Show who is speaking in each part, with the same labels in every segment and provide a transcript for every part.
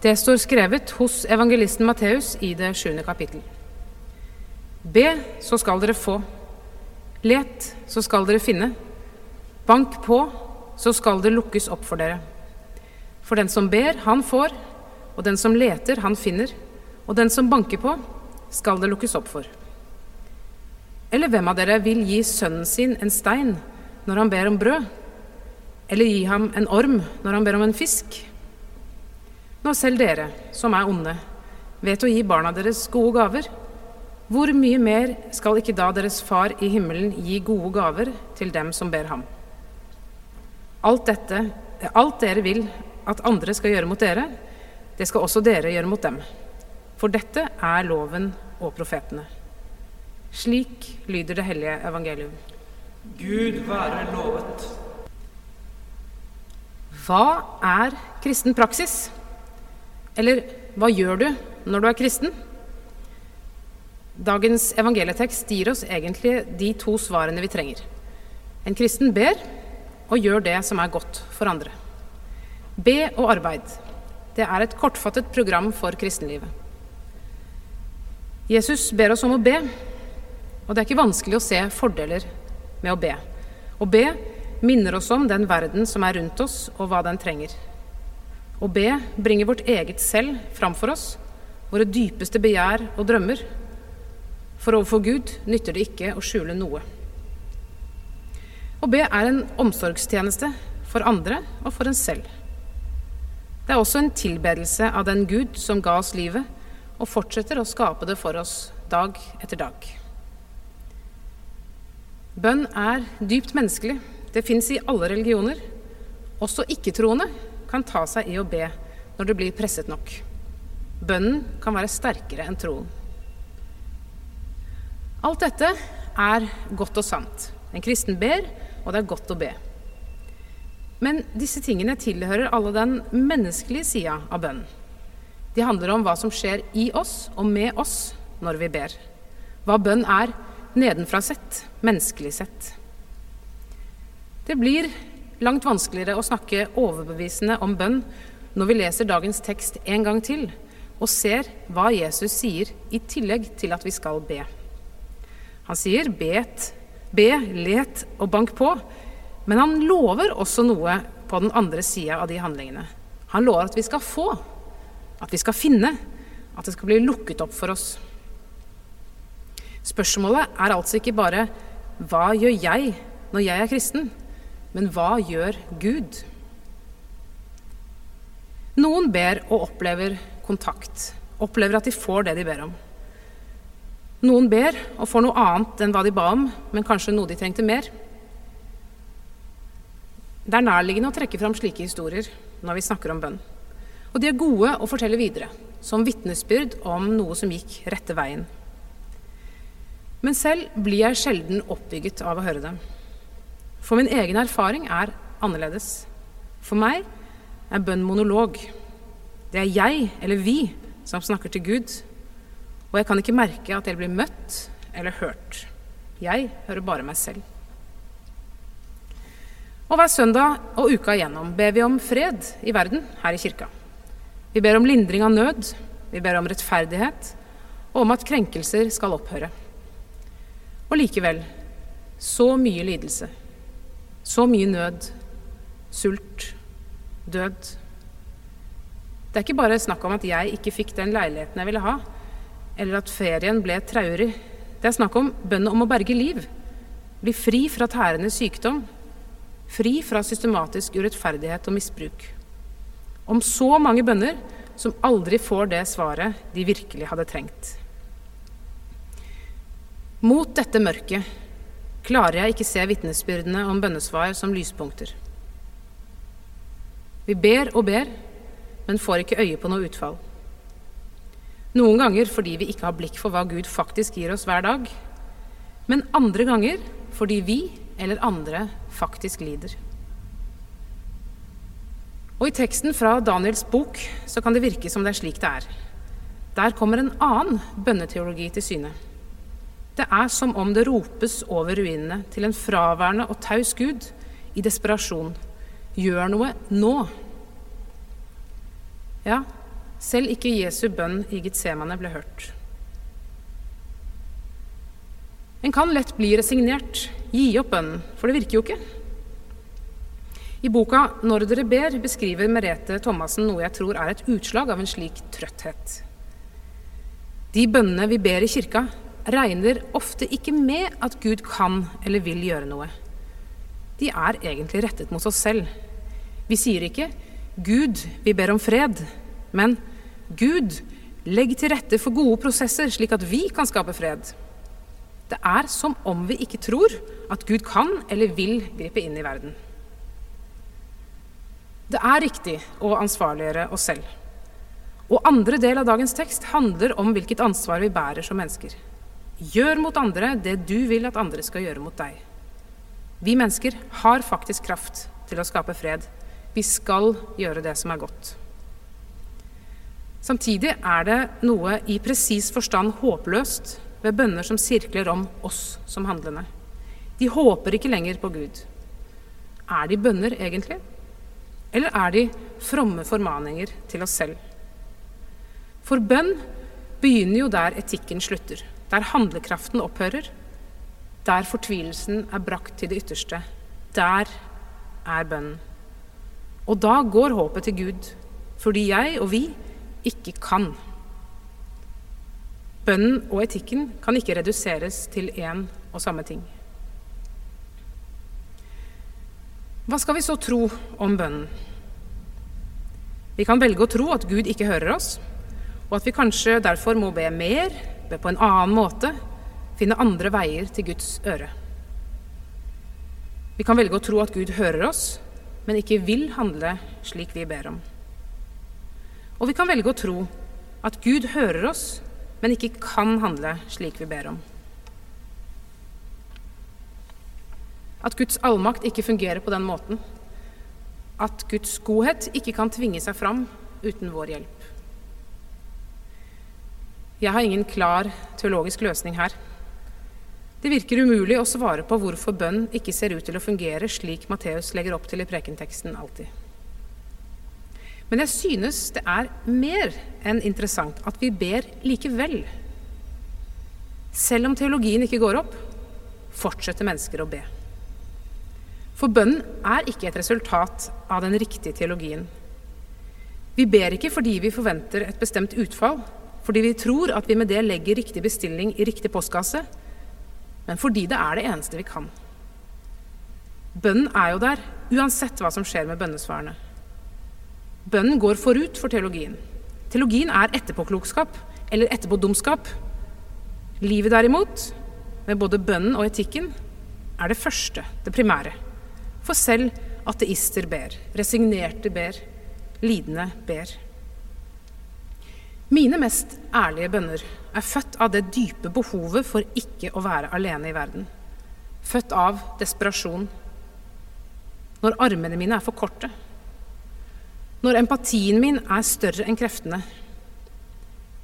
Speaker 1: Det står skrevet hos evangelisten Matteus i det sjuende kapittel. Be, så skal dere få. Let, så skal dere finne. Bank på, så skal det lukkes opp for dere. For den som ber, han får, og den som leter, han finner, og den som banker på, skal det lukkes opp for. Eller hvem av dere vil gi sønnen sin en stein når han ber om brød? Eller gi ham en orm når han ber om en fisk? Når selv dere, som er onde, vet å gi barna deres gode gaver, hvor mye mer skal ikke da deres far i himmelen gi gode gaver til dem som ber ham? Alt dette, alt dere vil at andre skal gjøre mot dere, det skal også dere gjøre mot dem. For dette er loven og profetene. Slik lyder det hellige evangelium.
Speaker 2: Gud være lovet.
Speaker 1: Hva er kristen praksis? Eller hva gjør du når du er kristen? Dagens evangelietekst gir oss egentlig de to svarene vi trenger. En kristen ber og gjør det som er godt for andre. Be og arbeid. Det er et kortfattet program for kristenlivet. Jesus ber oss om å be, og det er ikke vanskelig å se fordeler med å be. Å be minner oss om den verden som er rundt oss, og hva den trenger. Å be bringer vårt eget selv framfor oss, våre dypeste begjær og drømmer. For overfor Gud nytter det ikke å skjule noe. Å be er en omsorgstjeneste for andre og for en selv. Det er også en tilbedelse av den Gud som ga oss livet, og fortsetter å skape det for oss dag etter dag. Bønn er dypt menneskelig. Det fins i alle religioner. Også ikke-troende kan ta seg i å be når det blir presset nok. Bønnen kan være sterkere enn troen. Alt dette er godt og sant. En kristen ber, og det er godt å be. Men disse tingene tilhører alle den menneskelige sida av bønnen. De handler om hva som skjer i oss og med oss når vi ber. Hva bønn er nedenfra sett, menneskelig sett. Det blir langt vanskeligere å snakke overbevisende om bønn når vi leser dagens tekst en gang til og ser hva Jesus sier i tillegg til at vi skal be. Han sier bet, be, let og bank på, men han lover også noe på den andre sida av de handlingene. Han lover at vi skal få, at vi skal finne, at det skal bli lukket opp for oss. Spørsmålet er altså ikke bare hva gjør jeg når jeg er kristen, men hva gjør Gud? Noen ber og opplever kontakt, opplever at de får det de ber om. Noen ber og får noe annet enn hva de ba om, men kanskje noe de trengte mer. Det er nærliggende å trekke fram slike historier når vi snakker om bønn. Og de er gode å fortelle videre, som vitnesbyrd om noe som gikk rette veien. Men selv blir jeg sjelden oppbygget av å høre dem. For min egen erfaring er annerledes. For meg er bønn monolog. Det er jeg, eller vi, som snakker til Gud. Og jeg kan ikke merke at jeg blir møtt eller hørt. Jeg hører bare meg selv. Og hver søndag og uka igjennom ber vi om fred i verden her i kirka. Vi ber om lindring av nød, vi ber om rettferdighet, og om at krenkelser skal opphøre. Og likevel så mye lidelse, så mye nød, sult, død. Det er ikke bare snakk om at jeg ikke fikk den leiligheten jeg ville ha, eller at ferien ble traurig. Det er snakk om bønnen om å berge liv, bli fri fra tærende sykdom, fri fra systematisk urettferdighet og misbruk. Om så mange bønner som aldri får det svaret de virkelig hadde trengt. Mot dette mørket klarer jeg ikke se vitnesbyrdene om bønnesvar som lyspunkter. Vi ber og ber, men får ikke øye på noe utfall. Noen ganger fordi vi ikke har blikk for hva Gud faktisk gir oss hver dag, men andre ganger fordi vi eller andre faktisk lider. Og I teksten fra Daniels bok så kan det virke som det er slik det er. Der kommer en annen bønneteologi til syne. Det er som om det ropes over ruinene til en fraværende og taus Gud i desperasjon. Gjør noe nå. Ja, Selv ikke Jesu bønn i Getsemane ble hørt. En kan lett bli resignert, gi opp bønnen, for det virker jo ikke. I boka 'Når dere ber' beskriver Merete Thomassen noe jeg tror er et utslag av en slik trøtthet. De bønnene vi ber i kirka, regner ofte ikke med at Gud kan eller vil gjøre noe. De er egentlig rettet mot oss selv. Vi sier ikke 'Gud, vi ber om fred', men 'Gud, legg til rette for gode prosesser, slik at vi kan skape fred'. Det er som om vi ikke tror at Gud kan eller vil gripe inn i verden. Det er riktig å ansvarliggjøre oss selv. Og andre del av dagens tekst handler om hvilket ansvar vi bærer som mennesker. Gjør mot andre det du vil at andre skal gjøre mot deg. Vi mennesker har faktisk kraft til å skape fred. Vi skal gjøre det som er godt. Samtidig er det noe i presis forstand håpløst ved bønner som sirkler om oss som handlende. De håper ikke lenger på Gud. Er de bønner, egentlig? Eller er de fromme formaninger til oss selv? For bønn begynner jo der etikken slutter, der handlekraften opphører, der fortvilelsen er brakt til det ytterste. Der er bønnen. Og da går håpet til Gud, fordi jeg og vi ikke kan. Bønnen og etikken kan ikke reduseres til én og samme ting. Hva skal vi så tro om bønnen? Vi kan velge å tro at Gud ikke hører oss, og at vi kanskje derfor må be mer, be på en annen måte, finne andre veier til Guds øre. Vi kan velge å tro at Gud hører oss, men ikke vil handle slik vi ber om. Og vi kan velge å tro at Gud hører oss, men ikke kan handle slik vi ber om. At Guds allmakt ikke fungerer på den måten. At Guds godhet ikke kan tvinge seg fram uten vår hjelp. Jeg har ingen klar teologisk løsning her. Det virker umulig å svare på hvorfor bønn ikke ser ut til å fungere slik Matteus legger opp til i prekenteksten alltid. Men jeg synes det er mer enn interessant at vi ber likevel. Selv om teologien ikke går opp, fortsetter mennesker å be. For bønnen er ikke et resultat av den riktige teologien. Vi ber ikke fordi vi forventer et bestemt utfall, fordi vi tror at vi med det legger riktig bestilling i riktig postkasse, men fordi det er det eneste vi kan. Bønnen er jo der uansett hva som skjer med bønnesvarene. Bønnen går forut for teologien. Teologien er etterpåklokskap eller etterpådumskap. Livet derimot, med både bønnen og etikken, er det første, det primære. For selv ateister ber, resignerte ber, lidende ber. Mine mest ærlige bønner er født av det dype behovet for ikke å være alene i verden. Født av desperasjon. Når armene mine er for korte, når empatien min er større enn kreftene.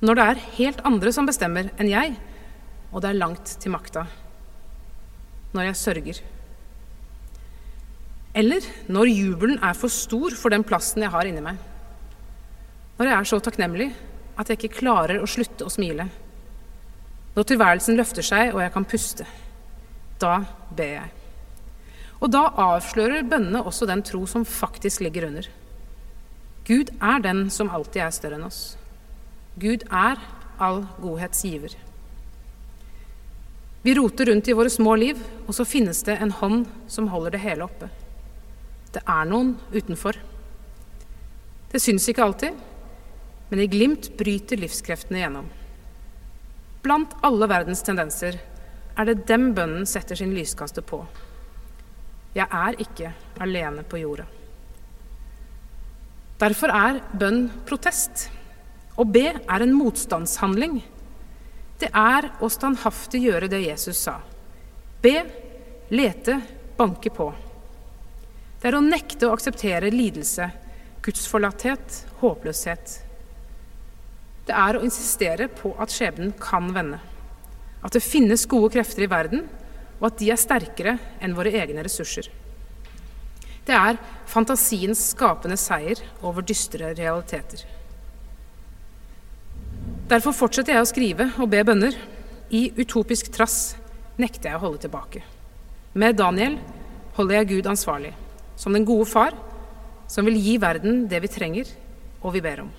Speaker 1: Når det er helt andre som bestemmer enn jeg, og det er langt til makta. Når jeg sørger. Eller når jubelen er for stor for den plassen jeg har inni meg. Når jeg er så takknemlig at jeg ikke klarer å slutte å smile. Når tilværelsen løfter seg og jeg kan puste. Da ber jeg. Og da avslører bønnene også den tro som faktisk ligger under. Gud er den som alltid er større enn oss. Gud er all godhets giver. Vi roter rundt i våre små liv, og så finnes det en hånd som holder det hele oppe. Det er noen utenfor. Det syns ikke alltid, men i glimt bryter livskreftene gjennom. Blant alle verdens tendenser er det dem bønnen setter sin lyskaster på. Jeg er ikke alene på jorda. Derfor er bønn protest. Å be er en motstandshandling. Det er å standhaftig gjøre det Jesus sa. Be, lete, banke på. Det er å nekte å akseptere lidelse, gudsforlatthet, håpløshet. Det er å insistere på at skjebnen kan vende. At det finnes gode krefter i verden, og at de er sterkere enn våre egne ressurser. Det er fantasiens skapende seier over dystre realiteter. Derfor fortsetter jeg å skrive og be bønner. I utopisk trass nekter jeg å holde tilbake. Med Daniel holder jeg Gud ansvarlig, som den gode far som vil gi verden det vi trenger og vi ber om.